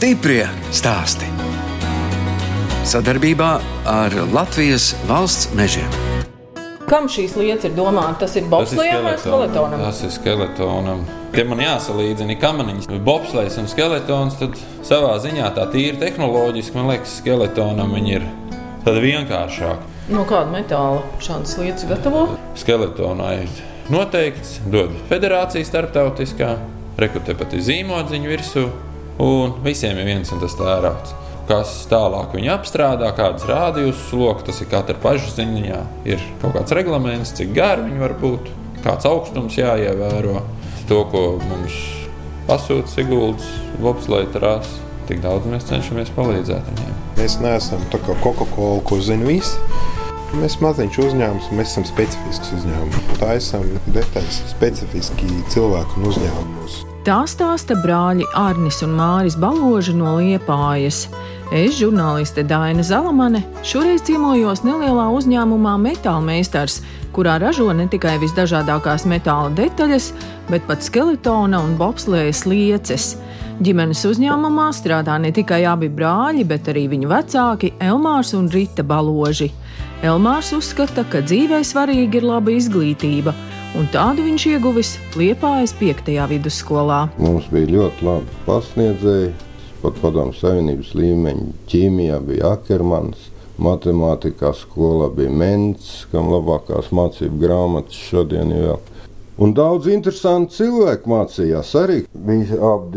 Stiprie stāsti. Sadarbībā ar Latvijas valsts mežiem. Kam šīs lietas ir domātas? Tas ir bobslēgam vai skeletonam? Tas ir skeletonam. Ja man jāsalīdzina kamaniņas, bobslēgs un skeletons, tad savā ziņā tā tīri tehnoloģiski man liekas, skeletonam viņi ir tādi vienkāršāki. No kāda metāla šādas lietas gatavo? Skeletonā ir noteikts, dod federācija starptautiskā, rekrutē pat zīmodziņu virsū, un visiem ir viens un tas tērauds. Kas tālāk viņa apstrādā, kādas rādījus lokus, tas ir katra paša ziņā. Ir kaut kāds reglaments, cik gari viņi var būt, kāds augstums jāievēro. To, ko mums pasūta Siguldas, Vopslēta rāsa, tik daudz mēs cenšamies palīdzēt viņiem. Mēs neesam tā kā Coca-Cola, ko zina visi. Mēs maziņš uzņēmums, mēs esam specifisks uzņēmums. Tā esam detaļas, specifiski cilvēku un uzņēmumus. Tā stāsta brāļi Arnis un Māris Baloži no Liepājas. Es, žurnāliste Daina Zalamane, šoreiz ciemojos nelielā uzņēmumā Metālmeistars, kurā ražo ne tikai visdažādākās metāla detaļas, bet pat skeletona un bobslējas lieces. Ģimenes uzņēmumā strādā ne tikai abi brāļi, bet arī viņu vecāki Elmārs un Rita Baloži. Elmārs uzskata, ka dzīvē svarīga ir laba izglītība, un tādu viņš ieguvis Liepājas 5. vidusskolā. Mums bija ļoti labi pasniedzēji, pat padomu savienības līmeņa ķīmijā bija Akermans. Matemātikā skolā bija Ments, kam labākās mācību grāmatas šodien vēl. Un daudz interesantu cilvēku mācījās arī. Bija ap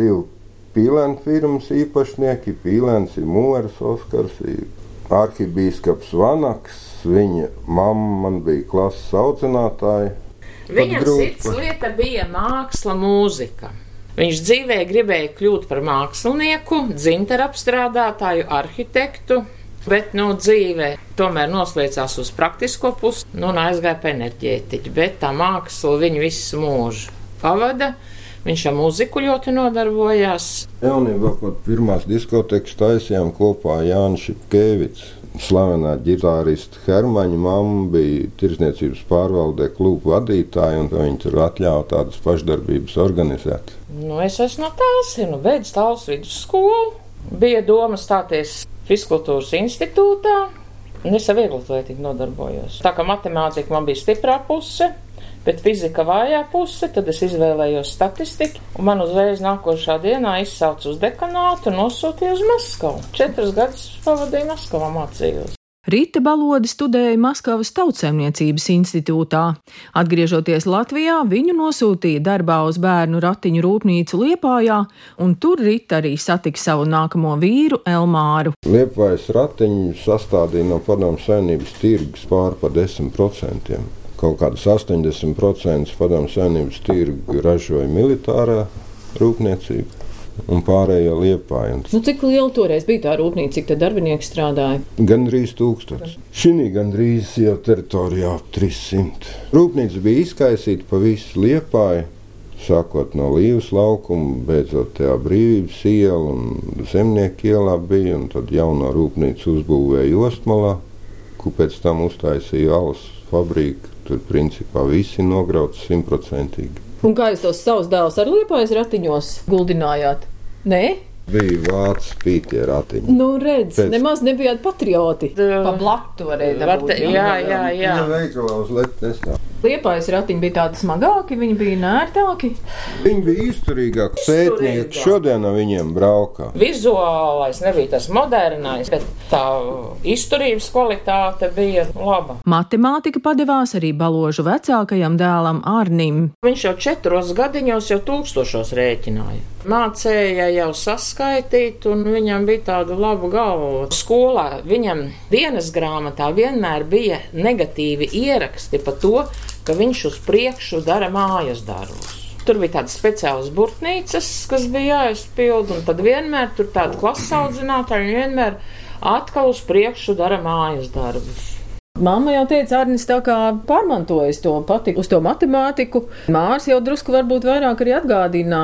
divi pīlēnu firmas īpašnieki. Pīlēns ir Mūrs, Oskars, arhibīskaps Vanaks, viņa mamma man bija klases audzinātāja. Viņam cits lieta bija māksla, mūzika. Viņš dzīvē gribēja kļūt par mākslinieku, dzintaru apstrādātāju, arhitektu, bet no nu, dzīvē tomēr noslēdzās uz praktisko pusi nu, un aizgāja pie enerģētiķa. Bet tā māksla viņu visu mūžu pavada. Viņš ar muziku ļoti nodarbojās. Jaunībā pat pirmās diskotekas taisījām kopā Jānis Šepkevits slavenā ģitārista Hermaņa mamma bija tirsniecības pārvaldē klubu vadītāja, un viņi tur atļāva tādas pašdarbības organizēt. Nu, es esmu no Tālsinu, beidz Tāls vidusskolu. Bija doma stāties Fiskultūras institūtā, un es ar vieglatlētību nodarbojos. Tā kā matemātika man bija stiprā puse, Bet fizika vājā puse, tad es izvēlējos statistiku, un man uzreiz nākošā dienā izsauca uz dekanātu un nosūtīja uz Maskavu. Četrus gadus pavadīju Maskavā mācījos. Rīta Balodi studēja Maskavas tautsēmniecības institūtā. Atgriežoties Latvijā, viņu nosūtīja darbā uz bērnu ratiņu rūpnīcu Liepājā, un tur Rīta arī satika savu nākamo vīru Elmāru. Liepājas ratiņu sastādīja no padomu saimnības tirgus pār pa 10% kaut kādas 80% padomu saimnības tirgu ražoja militārā rūpniecība. Un pārējo liepāja. Nu, cik liela toreiz bija tā rūpnīca, cik darbinieki strādāja? Gan drīz tūkstotis. Šī gandrīz jau teritorijā ap 300. Rūpnīca bija izkaisīta pa visu liepāju, sākot no Līvas laukuma, beidzot tajā brīvības iela un zemnieku ielā bija, un tad jauno rūpnīcu uzbūvēja Ostmalā, kur pēc tam uztaisīja alus fabriku Tur principā visi nograuts simtprocentīgi. Un kā jūs tos savus dēlus ar liepājas ratiņos guldinājāt? Nē? Bija vācu pīķi ratiņi. Nu, redz, Pēc... nemaz nebijāt patrioti. Pa blatu varēja dabūt. Jā, jā, jā. Viņa veikalā uz letu nestāv. Liepājas ratiņi bija tādi smagāki, viņi bija nērtāki. Viņi bija izturīgāki. Pētnieki šodien ar viņiem braukā. Vizuālais nebija tas modernais, bet tā izturības kvalitāte bija laba. Matemātika padevās arī baložu vecākajam dēlam Arnim. Viņš jau četros gadiņos jau tūkstošos rēķināja. Mācēja jau saskaitīt, un viņam bija tāda laba galva. Skolā viņam dienas grāmatā vienmēr bija negatīvi ieraksti par to, ka viņš uz priekšu dara mājas darbus. Tur bija tādas speciālas burtnīcas, kas bija jāizpild, un tad vienmēr tur tāda klases audzinātāja vienmēr atkal uz priekšu dara mājas darbus. Māma jau teica, Arnis tā kā pārmantojas to patiku uz to matemātiku. Mārs jau drusku varbūt vairāk arī atgādina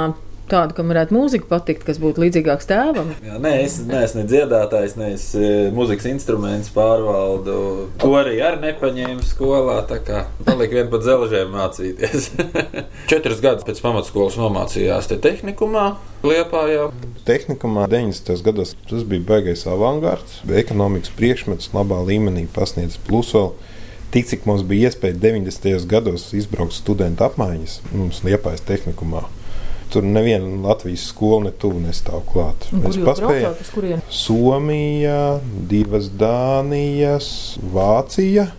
Tādu, kam varētu mūzika patikt, kas būtu līdzīgāks tēvam. Jā, nē, es neesmu ne dziedātājs, ne es e, mūzikas instrumentus pārvaldu. To arī ar nepaņēmu skolā, tā kā palika vien pat zelžiem mācīties. Četrus gadus pēc pamatskolas nomācījās te tehnikumā, Liepājā. Tehnikumā 90. gados tas bija baigais avangards, ekonomikas priekšmets labā līmenī pasniedz plus vēl. Tik cik mums bija iespēja 90. gados izbraukt studentu apmaiņas, mums Liepājas tehnikumā. Tur neviena Latvijas skola ne tuvu nestāv klāt. Mēs paspējām? Somija, divas Dānijas, Vācija.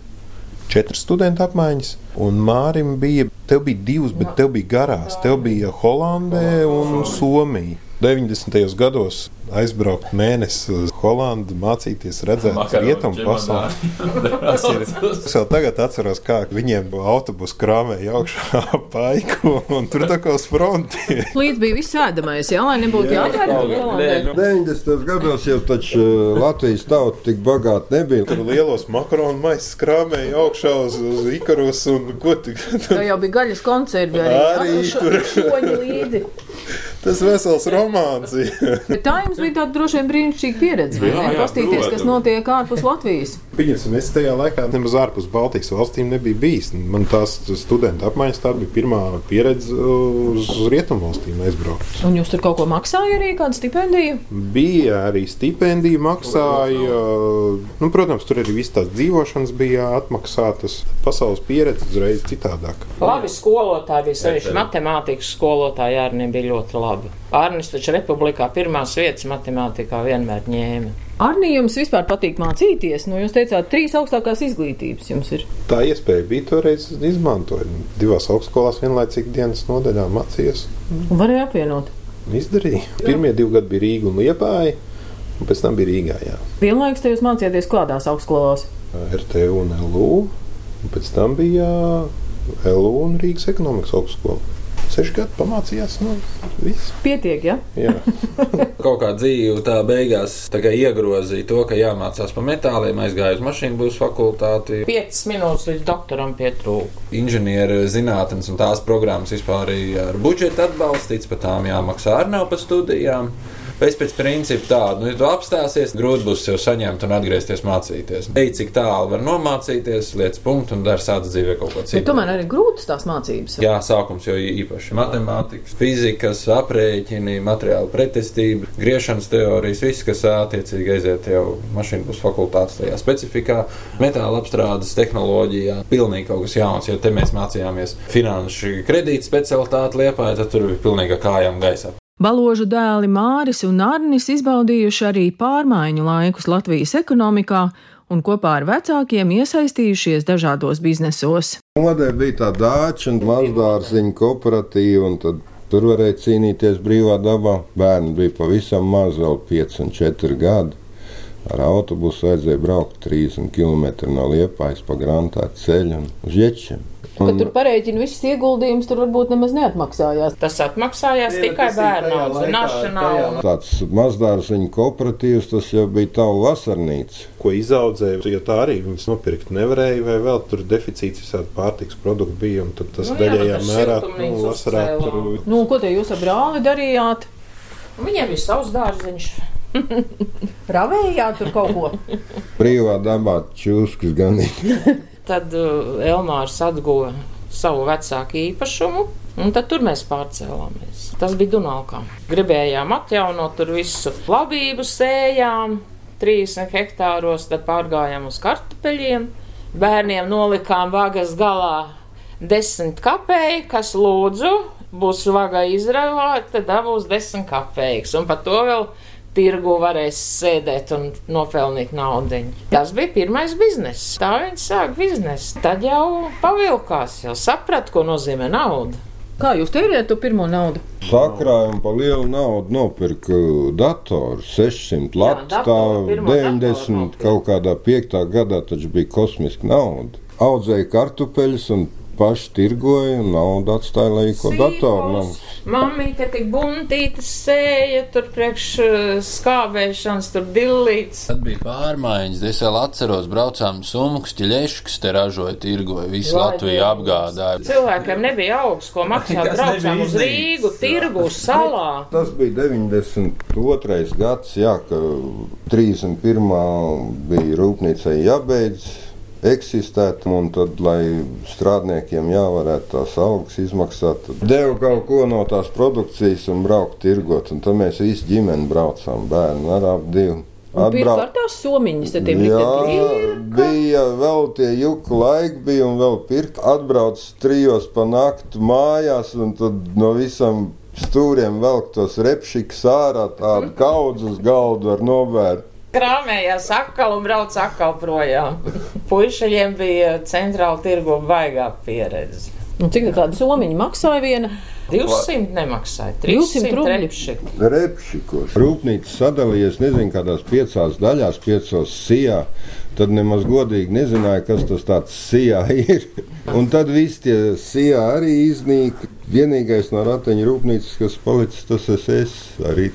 Četras studentu apmaiņas, un Mārim bija, tev bija divas, bet tev bija garās. Tev bija Holandē un Somija. 90. gados aizbraukt mēnesi uz Holandu, mācīties, redzēt rietumu pasauli. Tas ir. Es vēl tagad atceros, kā viņiem autobusu krāmēja augšā paiku, un tur tā kā uz fronti. Līdz bija viss ēdamais, jā, lai nebūtu. Nē, nu, 90. gados jau taču eh, Latvijas tauta tik bagāta nebija. Tur lielos makaronu maisus krāmēja augšā uz, uz Ikarus, un ko tik. Tā jau bija gaļas koncerti arī. Arī jā, šo- tur. šoņi līdzi. Tas vesels romāns. Bet tā jums bija tāda droši vien brīnišķīga pieredze. Jā, jā, Pastīties, kas protams. notiek ārpus Latvijas. Pieņemsim, es tajā laikā nemaz ārpus Baltijas valstīm nebiju bijis. Man tās studentu apmaiņas tā bija pirmā pieredze uz rietumu valstīm aizbraukt. Un jūs tur kaut ko maksājāt arī, kādu stipendiju? Bija arī stipendija, maksāja. Nu, protams, tur arī viss tās dzīvošanas bija atmaksātas. Pasaules pieredze uzreiz citādāk. Labi skolotāji bija sevišķi matemātikas skolotāji, arī bija ļoti labi. Arnis taču republikā pirmās vietas matemātikā vienmēr ņēma. Arnī, jums vispār patīk mācīties? Nu, jūs teicāt, trīs augstākās izglītības jums ir. Tā iespēja bija toreiz izmantot. Divās augstskolās vienlaicīgi dienas nodaļā mācījos. Un varēja apvienot. Izdarīju. Pirmie divi gadi bija Rīga un Liepāja, un pēc tam bija Rīgā. Jā. Vienlaikus te jūs mācījāties kādās augstskolās? RTU un LU. Un pēc tam bija LU un Rīgas ekonomikas augstskola. Seši gadi pamācījās, nu, viss. Pietiek, ja? Jā. kaut kā dzīve tā beigās tā iegrozīja to, ka jāmācās par metāliem, aizgāja uz mašīnu būs fakultāti. Piecas minūtes līdz doktoram pietrūka. Inženieru zinātnes un tās programmas vispār arī ar budžetu atbalstīts, pat tām jāmaksā arī nav par studijām. Es pēc principa tādu, nu, ja tu apstāsies, grūti būs sev saņemt un atgriezties mācīties. Ej, cik tālu var nomācīties, lietas punktu un dari sāc dzīvē kaut ko Bet citu. tomēr arī grūtas tās mācības. Jā, sākums jau īpaši matemātikas, fizikas, aprēķini, materiāla pretestība, griešanas teorijas, viss, kas attiecīgi aiziet jau mašīnu būs fakultātes tajā specifikā, metāla apstrādes tehnoloģijā. Pilnīgi kaut kas jauns, ja te mēs mācījāmies finanšu kredītu specialitāti liepā, tad tur bija pilnīgi kājām gaisā. Baložu dēli Māris un Arnis izbaudījuši arī pārmaiņu laikus Latvijas ekonomikā un kopā ar vecākiem iesaistījušies dažādos biznesos. Modē bija tā dāča un mazdārziņa kooperatīva, un tad tur varēja cīnīties brīvā dabā. Bērni bija pavisam mazi, vēl 5 un 4 gadi. Ar autobusu vajadzēja braukt 30 km no Liepājas pa grāmatā ceļu un uz Ječiem. Kad tur parēķina visas ieguldījumus, tur varbūt nemaz neatmaksājās. Tas atmaksājās tikai bērnu audzināšanā. un- Tāds mazdārziņa kooperatīvs, tas jau bija tavu vasarnīca. Ko izaudzēja, jo tā arī viņas nopirkt nevarēja, vai vēl tur deficīts visādi pārtiks produktu bija. un tad Tas Nu jā, daļējā mērā nu, vasarā uzcēlām. tur Nu, un ko te jūs ar brāli darījāt? Viņiem ir savs dārziņš. Ravējāt tur kaut ko? Brīvā dabā čūskas ganīt. Tad uh, Elmārs atguva savu vecāku īpašumu, un tad tur mēs pārcēlāmies. Tas bija Dunālkā. Gribējām atjaunot tur visu labību, sējām 30 hektāros, tad pārgājām uz kartupeļiem. Bērniem nolikām vagas galā desmit kapēji, kas lūdzu būs vaga izravāta, tad dabūs desmit kapējus. Un par to vēl tirgu varēs sēdēt un nopelnīt naudu. Tas bija pirmais bizness. Tā viņi sāk biznesu. Tad jau pavilkās, jau saprata, ko nozīmē nauda. Kā jūs tērējat to pirmo naudu? Sakrājumu par lielu naudu nopirka datoru 600 lati. Tā datoru, pirmo datoru 90 nopirka. kaut kādā 5. gadā taču bija kosmiska nauda. Audzēja kartupeļus un paši tirgoja un naudu atstāja, lai ko datoru. Mamīte tik buntītas sēja, tur priekš eh, skābēšanas, tur dillīts. Tad bija pārmaiņas. Es vēl atceros, braucām summas, ķiļeškas te ražoja, tirgoja, visu Lai Latviju apgādāja. Cilvēkiem nebija augsts, ko maksāt. Braucām uz Rīgu, tirgu, salā. Tas bija 92. gads, jā, ka 31. bija rūpnīcai jābeidz eksistēt, un tad, lai strādniekiem jāvarētu tās algas izmaksāt, tad deva kaut ko no tās produkcijas un braukt tirgot, un tad mēs visi ģimeni braucām, bērni ar ap. Un pirkt ar tās somiņas, tad Jā, riteņiem. bija vēl tie juku laiki, bija un vēl pirkt. Atbrauc trijos pa nakti mājās, un tad no visam stūriem velk tos repšikus ārā, tādu kaudzu uz galdu ar novērt. Krāmējās atkal un brauc atkal projām. Puišaļiem bija centrāla tirgu baigā pieredze. Un cik tā tāda somiņa maksāja viena? 200 nemaksāja, 200 300 rubļi. repši. Repšikos. Rūpnīca sadalījies, nezinu, kādās piecās daļās, piecos sijā. Tad nemaz godīgi nezināja, kas tas tāds sijā ir. Un tad viss tie sijā arī iznīk. Vienīgais no rateņa rūpnīcas, kas palicis, tas es esmu arī.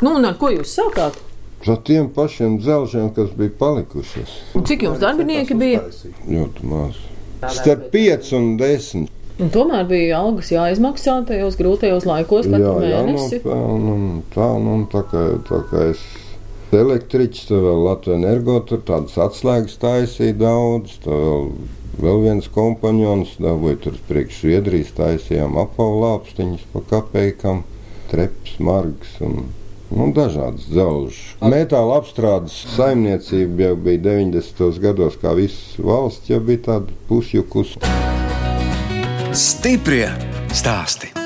Nu, un ar ko jūs sākāt? Ar tiem pašiem dzelžiem, kas bija palikušies. Un cik jums darbinieki bija? Ļoti maz. Starp 5 un 10. Un tomēr bija algas jāizmaksā tajos grūtajos laikos katru mēnesi. jānopelna un tā, nu, tā kā, tā kā es elektriķis, tad vēl Latvijas energo tur tādas atslēgas taisīja daudz, vēl, vēl viens kompanjons dabūja tur priekš Zviedrijas taisījām apaulāpstiņas pa kapeikam, treps, margs un Nu, dažādas dzelžas. Metāla apstrādes saimniecība jau bija 90. gados, kā visas valsts, jau bija tāda pusjukus. Stiprie stāsti.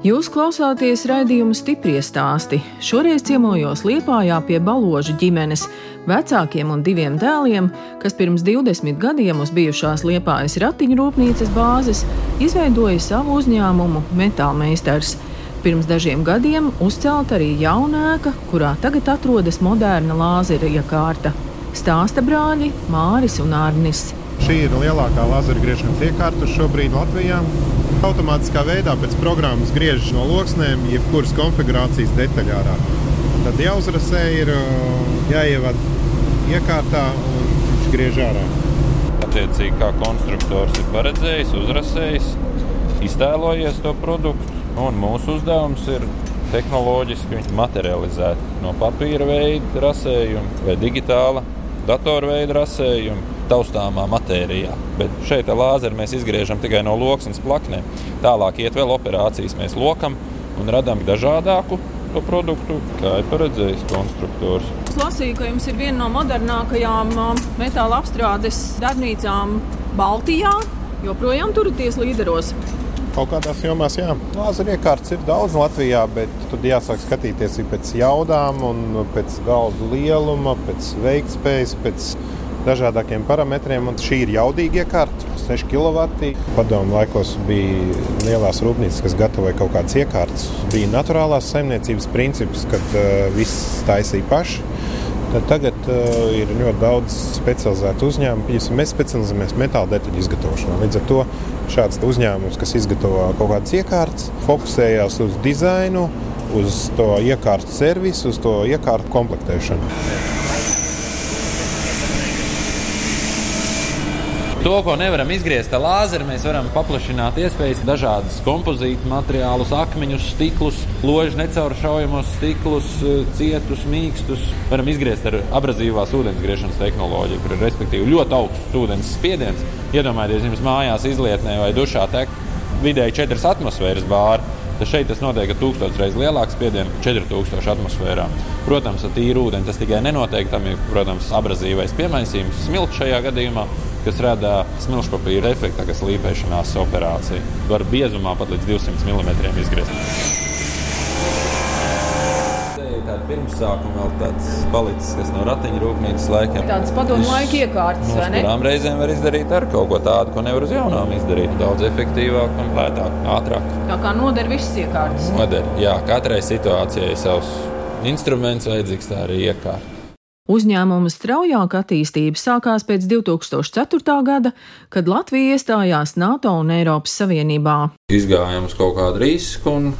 Jūs klausāties raidījuma stipri stāstī. Šoreiz ciemojos Liepājā pie baložu ģimenes, vecākiem un diviem dēliem, kas pirms 20 gadiem uz bijušās Liepājas ratiņu rūpnīcas bāzes izveidoja savu uzņēmumu Metālmeistars. Pirms dažiem gadiem uzcelta arī jauna ēka, kurā tagad atrodas moderna lāzera iekārta. Stāsta brāļi Māris un Arnis. Šī ir lielākā lazeru griešanas iekārta šobrīd Latvijā. Automātiskā veidā pēc programmas griež no loksnēm jebkuras konfigurācijas detaļā ārā. Tad jāuzrasē ir jāievada iekārtā un viņš griež ārā. Attiecīgi, kā konstruktors ir paredzējis, uzrasējis, iztēlojies to produktu. Un mūsu uzdevums ir tehnoloģiski viņu materializēt no papīra veida rasējuma vai digitāla datora veida rasējuma taustāmā matērijā. Bet šeit ar lāzeru mēs izgriežam tikai no loksnes plaknēm. Tālāk iet vēl operācijas, mēs lokam un radām dažādāku to produktu, kā ir paredzējis konstruktors. Es lasīju, ka jums ir viena no modernākajām ā, metāla apstrādes darbnīcām Baltijā. Joprojām turaties līderos. Kaut kādās jomās, jā, lāzera iekārtas ir daudz Latvijā, bet tad jāsāk skatīties arī pēc jaudām, un pēc galda lieluma, pēc veiktspējas, pēc dažādākiem parametriem. Šī ir jaudīga iekārta, 6 kW. Padomu laikos bija lielās rūpnīcas, kas gatavoja kaut kādas iekārtas. Bija naturālās saimniecības princips, kad uh, viss taisīja paši. Tad tagad uh, ir ļoti daudz specializētu uzņēmumu. Mēs specializējamies metāla detaļu izgatavošanā. Līdz ar to šāds uzņēmums, kas izgatavo kaut kādas iekārtas, fokusējās uz dizainu, uz to iekārtu servisu, uz to iekārtu komplektēšanu. To, ko nevaram izgriezt ar lāzeru, mēs varam paplašināt iespējas, dažādas kompozītu materiālus, akmeņus, stiklus, ložu necauršaujamos stiklus, eh, cietus, mīkstus. Varam izgriezt ar abrazīvās ūdensgriešanas tehnoloģiju, kur ir respektīvi ļoti augsts ūdens spiediens. Iedomājieties, jums mājās izlietnē vai dušā tek vidēji 4 atmosfēras bāri. Tad šeit tas notiek ar tūkstoš reizes lielāku spiedienu, 4000 atmosfērā. Protams, ar tīru ūdeni tas tikai nenotiek. Tam ir, protams, abrazīvais piemaisījums, smilts šajā gadījumā, kas rada smilšu papīra efektu, kā slīpēšanās operācija. Var biezumā pat līdz 200 mm izgriezt. Tāda pirmsākuma vēl tāds palicis, kas no ratiņa rūpnīcas laikiem. Tādas padomu laika iekārtas, vai ne? kurām reizēm var izdarīt ar kaut ko tādu, ko nevar uz jaunām izdarīt. Daudz efektīvāk, un lētāk, ātrāk. Tā kā noder visas iekārtas. Noder. Jā, katrai situācijai ir savs instruments vajadzīgs, tā arī iekārta. Uzņēmuma straujāka attīstība sākās pēc 2004. gada, kad Latvija iestājās NATO un Eiropas Savienībā. Izgājām uz kaut kādu risku un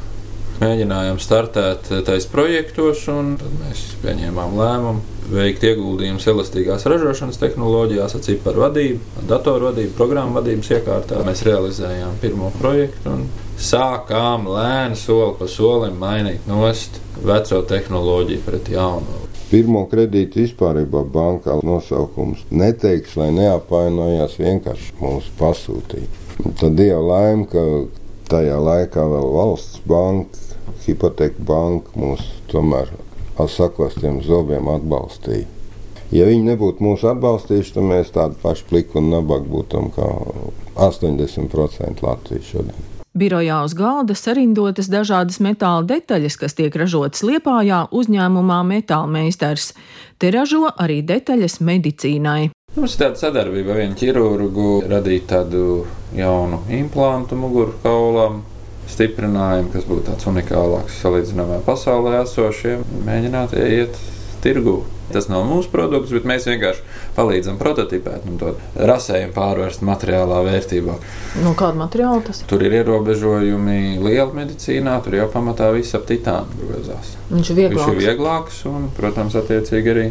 mēģinājām startēt tais projektos, un tad mēs pieņēmām lēmumu veikt ieguldījumus elastīgās ražošanas tehnoloģijās, ar ciparu vadību, datoru vadību, programmu vadības iekārtā. Mēs realizējām pirmo projektu un sākām lēni soli pa solim mainīt nost veco tehnoloģiju pret jaunu. Pirmo kredītu vispārībā bankā nosaukums neteikts, lai neapvainojās, vienkārši mums pasūtīja. Tad Dieva laime, ka tajā laikā vēl valsts banka, hipoteka banka mūs tomēr ar sakostiem zobiem atbalstīja. Ja viņi nebūtu mūs atbalstījuši, tad mēs tādi paši pliki un nabagi būtum kā 80% Latvijas šodien. Birojā uz galda sarindotas dažādas metāla detaļas, kas tiek ražotas Liepājā uzņēmumā Metāla meistars. Te ražo arī detaļas medicīnai. Mums ir tāda sadarbība ar vienu ķirurgu, radīt tādu jaunu implantu mugurkaulam, stiprinājumu, kas būtu tāds unikālāks salīdzinājumā pasaulē esošiem, mēģināt iet tirgū. Tas nav mūsu produkts, bet mēs vienkārši palīdzam prototipēt un to rasējumu pārvērst materiālā vērtībā. No kāda materiāla tas ir? Tur ir ierobežojumi liela medicīnā, tur jau pamatā viss ap titānu grozās. Viņš ir vieglāks. Viņš ir vieglāks un, protams, attiecīgi arī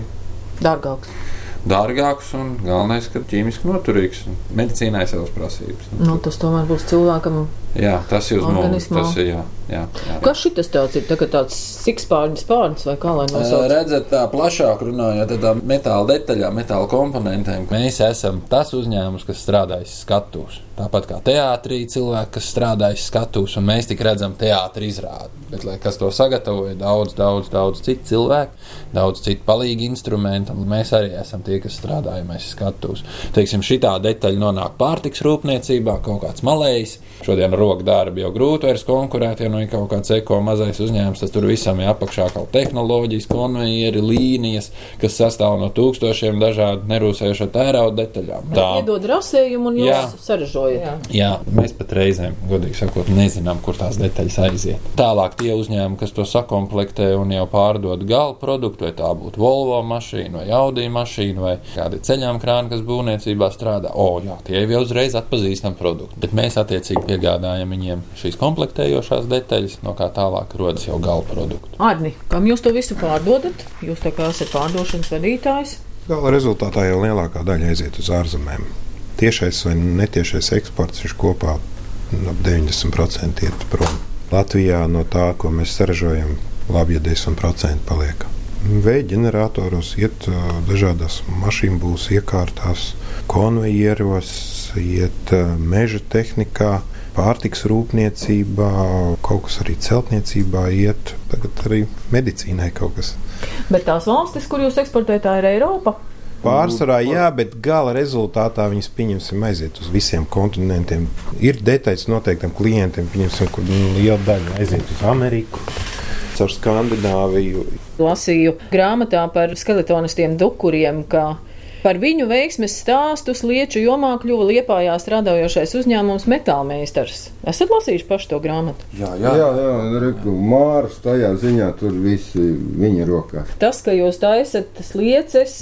dārgāks dārgāks un galvenais, ka ķīmiski noturīgs. Medicīnai savas prasības. Nu, tas tomēr būs cilvēkam. Jā, tas ir uz mums. Tas ir jā, jā, jā. Kas šis tāds ir? Tagad tāds sikspārņas pārņas vai kā lai nosauc? Redzat, tā plašāk runājot, tā metāla detaļā, metāla komponentēm. Mēs esam tas uzņēmums, kas strādājas skatus. Tāpat kā teātrī cilvēki, kas strādājas skatus, un mēs tik redzam teātrī izrādi. Bet, lai kas to sagatavoja, daudz, daudz, daudz citu cilvēku, daudz citu palīgi instrumentu, un mēs arī esam tie, kas strādājamies skatus. Teiksim, šitā detaļa nonāk pārtiks rūpniecībā, kaut kāds malējs. Šodien roka darbi jau grūti vairs konkurēt, ja nu ir kaut kāds eko mazais uzņēmums, tad tur visam ir apakšā kaut tehnoloģijas, konvejeri, līnijas, kas sastāv no tūkstošiem dažādu nerūsējušo tērauda detaļām. Tā iedod rasējumu un jūs saražojat. Jā. Jā, mēs pat reizēm, godīgi sakot, nezinām, kur tās detaļas aiziet. Tālāk tie uzņēmumi, kas to sakomplektē un jau pārdod gala produktu, vai tā būtu Volvo mašīna vai Audi mašīna vai kādi ceļām krāni, kas būvniecībā strādā. O, jā, tie jau uzreiz atpazīstam produktu. Bet mēs attiecīgi piegādājam viņiem šīs komplektējošās detaļas, no kā tālāk rodas jau gala produktu. Arni, kam jūs to visu pārdodat? Jūs tā kā esat pārdošanas vadītājs. Gala rezultātā jau lielākā daļa aiziet uz ārzemēm. Tiešais vai netiešais eksports ir kopā ap 90% iet prom. Latvijā no tā, ko mēs saražojam, labi, ja 10% paliek. Vēja ģeneratoros iet dažādās mašīnu būs iekārtās, konvejeros, iet meža tehnikā, pārtiks rūpniecībā, kaut kas arī celtniecībā iet, tagad arī medicīnai kaut kas. Bet tās valstis, kur jūs eksportējat, tā ir Eiropa? Pārsvarā jā, bet gala rezultātā viņas pieņemsim aiziet uz visiem kontinentiem. Ir detaļas noteiktam klientiem, pieņemsim, kur liela daļa aiziet uz Ameriku caur Skandināviju. Lasīju grāmatā par skeletonistiem dukuriem, ka Par viņu veiksmes stāstu lieču jomā kļuva Liepājā strādājošais uzņēmums Metālmeistars. Esat lasījuši pašu to grāmatu? Jā, jā, jā, jā Reku, Mārs tajā ziņā tur viss viņa rokās. Tas, ka jūs taisat slieces,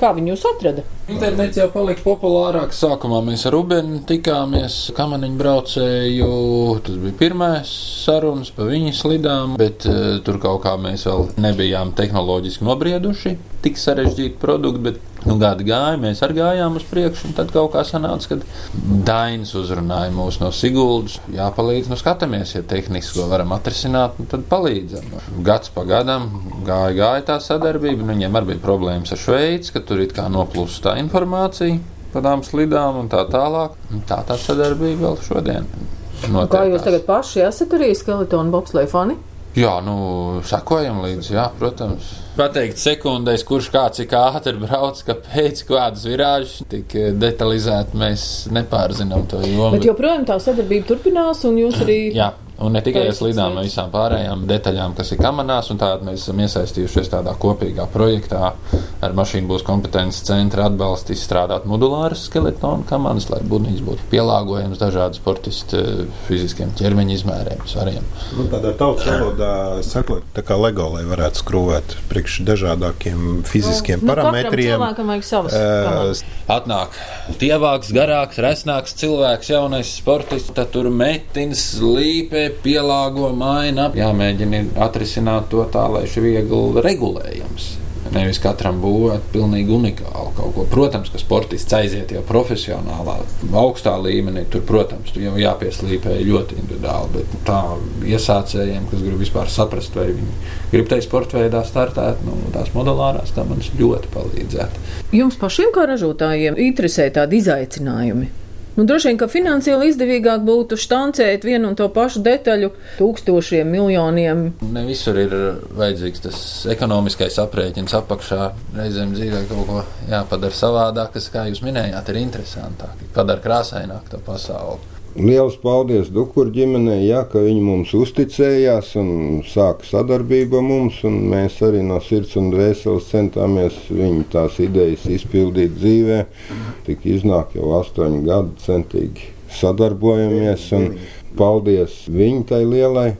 kā viņi jūs atrada? Internets jau palika populārāks. Sākumā mēs ar Rubēnu tikāmies, kamaniņu braucēju. Tas bija pirmais sarunas pa viņu slidām, bet uh, tur kaut kā mēs vēl nebijām tehnoloģiski nobrieduši. Tik sarežģīti produkti, bet nu, gadi gāja, mēs arī gājām uz priekšu. Tad kaut kā sanāca, ka Dainis uzrunāja mūs no Siguldas. Jāpalīdz, nu skatāmies, ja tehniski to varam atrisināt, nu, tad palīdzam. Gads pa gadam gāja, gāja tā sadarbība. Nu, viņiem arī bija problēmas ar Šveici, ka tur it kā noplūst tā informācija par tām slidām un tā tālāk. Tā tā sadarbība vēl šodien. Notiekās. Kā jūs tagad paši esat arī skeletonu bobsleja fani? Jā, nu, sekojam līdzi, jā, protams. Pateikt sekundēs, kurš kā cik ātri brauc, kāpēc, kādas virāžas, tik detalizēti mēs nepārzinām to jomu. Bet joprojām tā sadarbība turpinās, un jūs arī. jā, Un ne tikai ar slīdām, bet visām pārējām detaļām, kas ir kamanās. Tādā mēs esam iesaistījušies tādā kopīgā projektā ar mašīnu būs kompetences centra atbalstu izstrādāt modulāras skeletonu kamanas, lai būtnīs būtu pielāgojams dažādu sportistu eh, fiziskiem ķermeņa izmēriem, svariem. Nu, tādā tautas valodā sakot, tā kā LEGO, lai varētu skrūvēt priekš dažādākiem fiziskiem Nu, katram parametriem. cilvēkam vajag savas Eh, komandas. Atnāk tievāks, garāks, resnāks cilvēks, jaunais sportists, tad tur metins, līpē, pielāgo, maina. Jāmēģina atrisināt to tā, lai šis viegli regulējams. Nevis katram būvēt pilnīgi unikālu kaut ko. Protams, ka sportists aiziet jau profesionālā, augstā līmenī. Tur, protams, tu jau jāpieslīpē ļoti individuāli. Bet tā iesācējiem, kas grib vispār saprast, vai viņi grib tajā sporta veidā startēt, nu, tās modulārās tam man ļoti palīdzētu. Jums pašiem, kā ražotājiem, interesē tādi izaicinājumi. Nu, droši vien, ka finansiāli izdevīgāk būtu štancēt vienu un to pašu detaļu tūkstošiem, miljoniem. Ne visur ir vajadzīgs tas ekonomiskais aprēķins apakšā. Reizēm dzīvē kaut ko jāpadara savādāk, kas, kā jūs minējāt, ir interesantāk, padara krāsaināk to pasauli. Liels paldies Dukuru ģimenei, jā, ka viņi mums uzticējās un sāka sadarbību ar mums. Mēs arī no sirds un dvēseles centāmies viņu tās idejas izpildīt dzīvē. Tik iznāk jau astoņi gadi centīgi sadarbojamies. un Paldies viņai tai lielai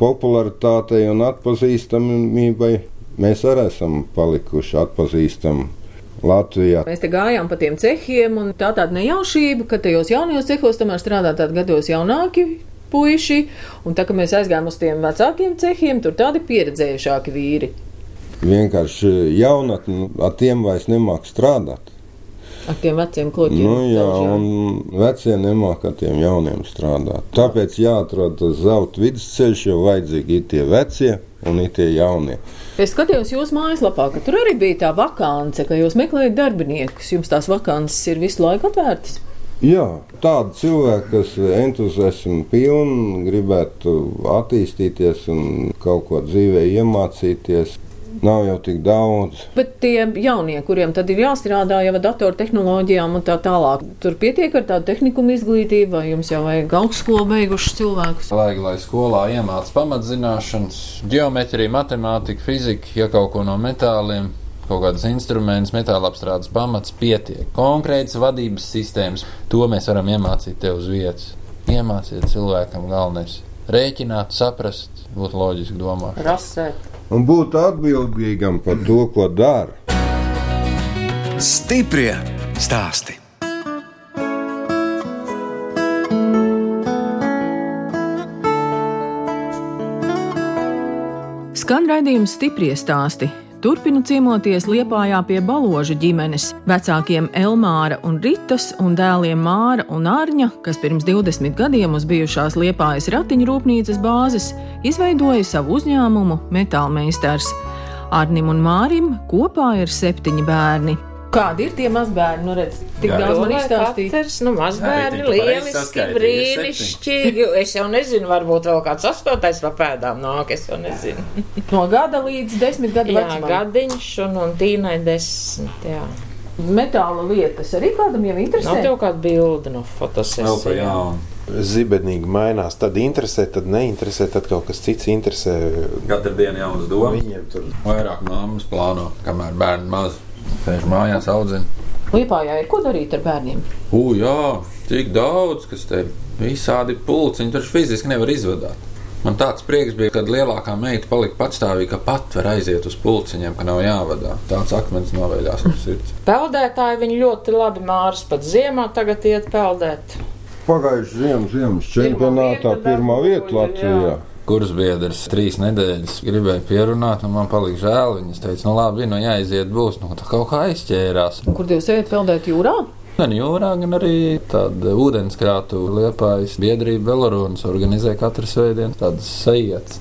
popularitātei un atpazīstamībai. Mēs arī esam palikuši atpazīstami Latvijā. Mēs te gājām pa tiem cehiem, un tā tāda nejaušība, ka tajos jaunajos cehos tomēr strādā tādi gados jaunāki puiši, un tā kā mēs aizgājām uz tiem vecākiem cehiem, tur tādi pieredzējušāki vīri. Vienkārši jaunatni ar tiem vairs nemāk strādāt. Ar tiem veciem kloķiem. Nu, jā, un vecie nemāk ar tiem jauniem strādāt. Tāpēc jāatrod tas zelta vidusceļš, jo vajadzīgi ir tie vecie un ir tie jaunie. Es skatījos jūsu mājaslapā, ka tur arī bija tā vakance, ka jūs meklējat darbiniekus. Jums tās vakances ir visu laiku atvērtas. Jā, tādi cilvēki, kas entuziasmi pilni, gribētu attīstīties un kaut ko dzīvē iemācīties, nav jau tik daudz. Bet tie jaunie, kuriem tad ir jāstrādā jau ar datortehnoloģijām un tā tālāk, tur pietiek ar tādu tehniku izglītību, vai jums jau vajag augstskolu beigušus cilvēkus? Vajag, lai skolā iemācītu pamatzināšanas, geometriju, matemātiku, fiziku, ja kaut ko no metāliem. Kaut kādas instrumentus, metāla apstrādes pamats pietiek. Konkrētas vadības sistēmas, to mēs varam iemācīt tev uz vietas. Iemācīt cilvēkam galvenais - rēķināt, saprast, būt loģiski domāt. Rasēt. Un būt atbildīgam par to, ko dara. Stiprie stāsti. Skan raidījums stiprie stāsti. Turpinu ciemoties Liepājā pie baložu ģimenes, vecākiem Elmāra un Ritas un dēliem Māra un Arņa, kas pirms 20 gadiem uz bijušās Liepājas ratiņu rūpnīcas bāzes izveidoja savu uzņēmumu Metālmeistars. Arnim un Mārim kopā ir septiņi bērni. Kādi ir tie mazbērni? Nu, redz, tik Jā. daudz man izstāstīja. Katrs, nu, mazbērni, lieliski, brīnišķīgi. Es jau nezinu, varbūt vēl kāds astotais pa pēdām nāk, es jau nezinu. No gada līdz desmit gadu Jā, vecumam. gadiņš un, un tīnai desmit, jā. Metāla lietas arī kādam jau interesē. Nav tev kāda bilde no fotosesijas. Zibenīgi mainās. Tad interesē, tad neinteresē, tad kaut kas cits interesē. Katru dienu jaunas domas. Viņiem tur Vairāk māmas plāno, kamēr bērni maz. Sēž mājās, audzina. Liepājā ir ko darīt ar bērniem. U, jā, tik daudz, kas te visādi pulciņi, taču fiziski nevar izvadāt. Man tāds prieks bija, kad lielākā meita palika patstāvīga, ka pat var aiziet uz pulciņiem, ka nav jāvadā. Tāds akmens novēļās no sirds. Peldētāji viņi ļoti labi mārs pat ziemā tagad iet peldēt. Pagājušajā ziemas, ziemas čempionātā pirmā vieta Latvijā. jā. Kuras biedrs trīs nedēļas gribēja pierunāt, un man palika žēl. Viņas teica, nu labi, nu jāiziet būs, nu tā kaut kā aizķērās. Un Kur jūs ejat peldēt jūrā? Gan jūrā, gan arī tāda ūdenskrātu liepājas biedrība Velorūnas organizē katru svētdienu tādas sajietas.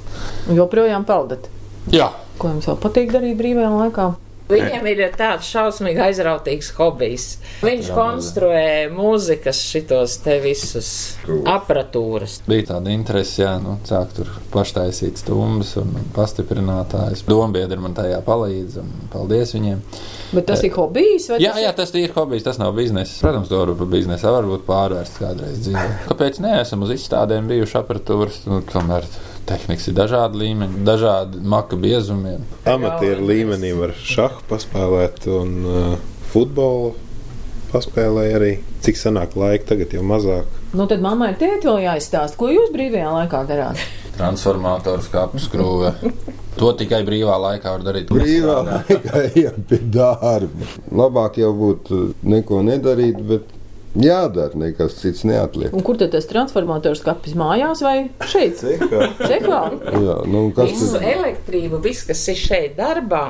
Joprojām peldat. Jā, Ko jums vēl patīk darīt brīvajā laikā? Viņam ir tāds šausmīgi aizrautīgs hobijs. Viņš konstruē mūzikas šitos te visus aparatūras. Bija tāda interese, jā, nu, sāk tur paštaisīt stumbas un pastiprinātājs. Dombiedri man tajā palīdz, un paldies viņiem. Bet tas ir hobijs? vai Jā, tas ir- jā, tas ir hobijs, tas nav biznesa. Protams, to var par biznesu, var būt pārvērsts kādreiz dzīvē. Kāpēc neesam uz izstādēm bijuši aparatūras? Nu, tomēr tehnikas ir dažādi līmeņi, dažādi maka biezumiem. Amatieru līmenī var šahu paspēlēt un uh, futbolu paspēlēja arī. Cik sanāk laika, tagad jau mazāk. Nu, tad mammai ir tēti vēl jāizstāsta, ko jūs brīvajā laikā darāt. Transformators, kāpnes skrūve. To tikai brīvā laikā var darīt. Brīvā laikā ejam pie darba. Labāk jau būtu neko nedarīt, bet jādara, nekas cits neatliek. Un kur tad tas transformators kapis mājās vai šeit? Cekā. Jā, nu, kas Visu tad? elektrību, viss, kas ir šeit darbā,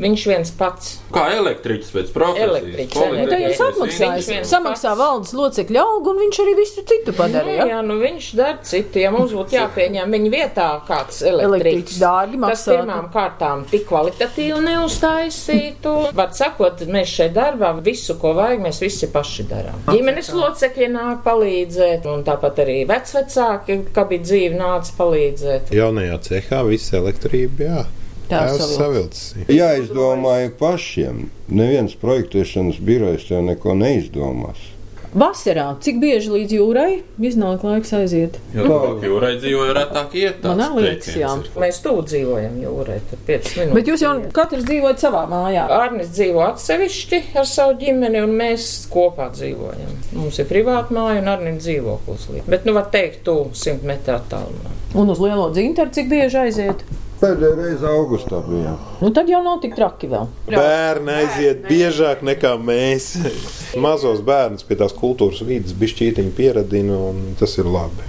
viņš viens pats. Kā elektriķis pēc profesijas. Elektriķis, Nu, Viņš viens Samaksā valdes locekļu algu, un viņš arī visu citu Jā, padarīja. jā, nu viņš dara citu. Ja mums būtu jāpieņem viņa vietā kāds Elektriķis dārgi tas maksātu. pirmām kārtām tik kvalitatīvi neuztaisītu. Var sakot, mēs šeit darbā visu, ko vajag, mēs visi paši darām. Ģimenes locekļi nāk palīdzēt, un tāpat arī vecvecāki, kā bija dzīve, nāca palīdzēt. Jaunajā cehā viss elektrība, jā. Tēvs savilcis. savilcis. Jāizdomāja pašiem. Neviens projektēšanas birojs tev neko neizdomās. Vasarā, cik bieži līdz jūrai iznāk laiks aiziet? Jo tuvāk jūrai dzīvoja retāk iet. Man liekas, jā. ir. Mēs tuvu dzīvojam jūrai, tur 5 minūtes. Bet jūs jau katrs dzīvojat savā mājā. Arnis dzīvo atsevišķi ar savu ģimeni, un mēs kopā dzīvojam. Mums ir privāta māja, un Arnim dzīvoklis. Bet, nu, var teikt, tu 100 metru attālumā. Un uz lielo dzintaru cik bieži aiziet? Pēdējā reize augustā bija. Nu, tad jau nav tik traki vēl. Bērni aiziet biežāk nekā mēs. Mazos bērnus pie tās kultūras vidas bišķītiņi pieradina, un tas ir labi.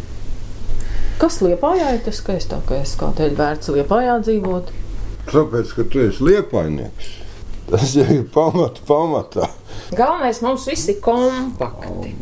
Kas liepājā ir tas skaistākais? Kādēļ vērts liepājā dzīvot? Tāpēc, ka tu esi liepainieks. Tas jau ir pamat, pamatā. Galvenais mums viss ir kompakti.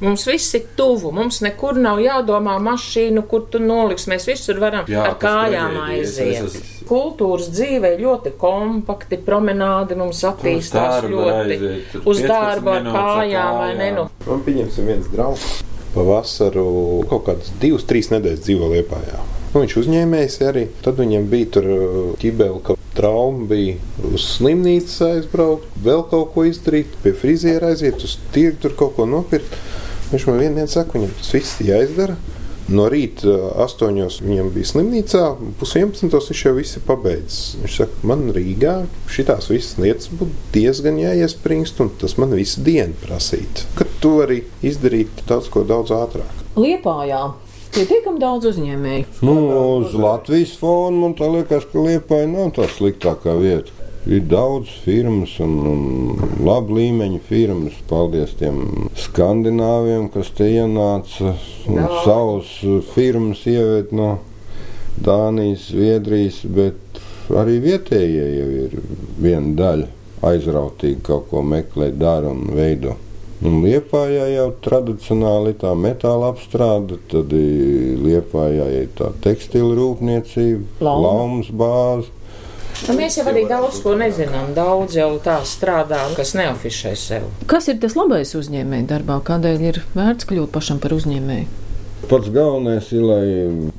Mums viss ir tuvu. Mums nekur nav jādomā mašīnu, kur tu noliks. Mēs visur varam Jā, ar kājām aiziet. Es esmu- Kultūras dzīve ir ļoti kompakti. Promenāde mums attīstās ļoti. aiziet, Uz 15 darbu ar kājām, vai ne? kājām. Nu, Man pieņemsim viens draugs. Pavasaru kaut kādas divas, trīs nedēļas dzīvo Lietpājā. Nu, viņš uzņēmējs arī. Tad viņam bija tur uh, ķibeli, ka trauma bija uz slimnīcu aizbraukt, vēl kaut ko izdarīt, pie friziera aiziet, uz tirgu tur kaut ko nopirkt. Viņš man vienā dienā saka, viņam tas viss jāizdara. No rīta astoņos viņam bija slimnīcā, pusdienas viņš jau viss ir pabeidzis. Viņš saka, man Rīgā šīs visas lietas būtu diezgan jāiespringst, un tas man visu dienu prasītu. Kad tu vari izdarīt daudz ko daudz ātrāk. Liepājā pietiekami daudz uzņēmēju. Nu, uz Latvijas fona man liekas, ka Lietuva nav tā sliktākā vieta. Ir daudz firmas un, un labu līmeņu firmas. Paldies tiem skandināviem, kas te ienāca un Jā. savus firmas ieved no Dānijas, Zviedrijas, bet arī vietējie jau ir viena daļa aizrautīgi kaut ko meklē, dara un veido. Un Liepājā jau tradicionāli tā metāla apstrāde, tad Liepājā ir tā tekstila rūpniecība, Lauma. laumas bāze. Nu, mēs jau arī daudz ko nezinām. Daudz jau tā strādā, kas neafišē sev. Kas ir tas labais uzņēmēju darbā? Kādēļ ir vērts kļūt pašam par uzņēmēju? Pats galvenais ir, lai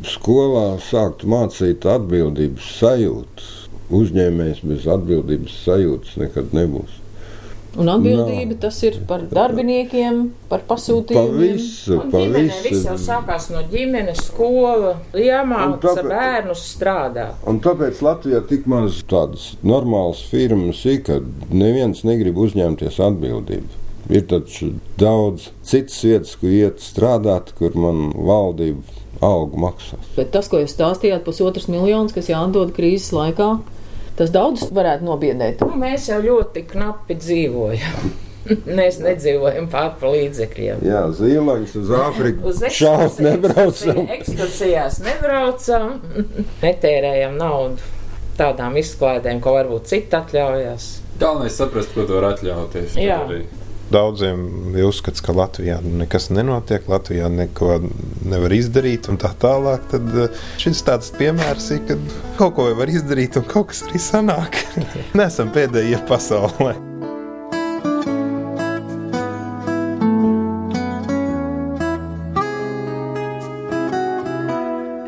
skolā sāktu mācīt atbildības sajūtu. Uzņēmējs bez atbildības sajūtas nekad nebūs. Un atbildība tas ir par darbiniekiem, par Pa pasūtījumiem. visu, Un pa ģimenē viss jau visu. sākās no ģimenes, skola, tāpēc- bērnus strādāt. Un tāpēc Latvijā tik maz tādas normālas firmas ir, ka neviens negrib uzņemties atbildību. Ir taču daudz citas vietas, kur iet strādāt, kur man valdība algu maksās. Bet tas, ko jūs stāstījāt, pusotras miljonus, kas jāatdod krīzes laikā, tas daudz varētu nobiedēt. Nu, mēs jau ļoti knapi dzīvojam. Mēs nedzīvojam pār pa līdzekļiem. Jā, zīlaņus uz Āfriku šaut nebraucam. Ekskursijās nebraucam, netērējam naudu tādām izklaidēm, ko varbūt citi atļaujas. Galvenais saprast, ko tu vari atļauties. Jā. Arī Daudziem ir uzskats, ka Latvijā nekas nenotiek, Latvijā neko nevar izdarīt un tā tālāk. Tad eh, šis tāds piemērs ir, kad kaut ko var izdarīt un kaut kas arī sanāk. Nesam pēdējie pasaulē.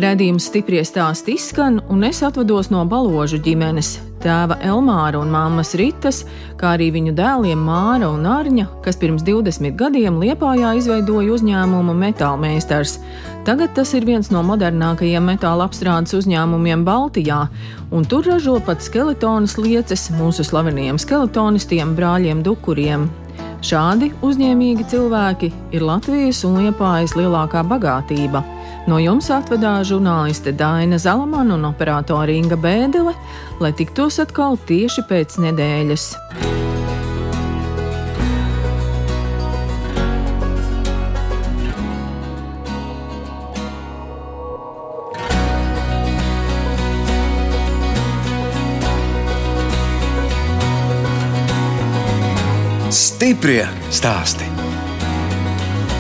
Radījums stipri stāsti izskan, un es atvados no baložu ģimenes, tēva Elmāra un māmas Ritas, kā arī viņu dēliem Māra un Arņa, kas pirms 20 gadiem Liepājā izveidoja uzņēmumu Metālmeistars. Tagad tas ir viens no modernākajiem metāla apstrādes uzņēmumiem Baltijā, un tur ražo pat skeletonas lieces mūsu slavenajiem skeletonistiem, brāļiem Dukuriem. Šādi uzņēmīgi cilvēki ir Latvijas un Liepājas lielākā bagātība. No jums atvedās žurnāliste Daina Zalamana un operātore Inga Bēdele, lai tiktos atkal tieši pēc nedēļas. Stiprie stāsti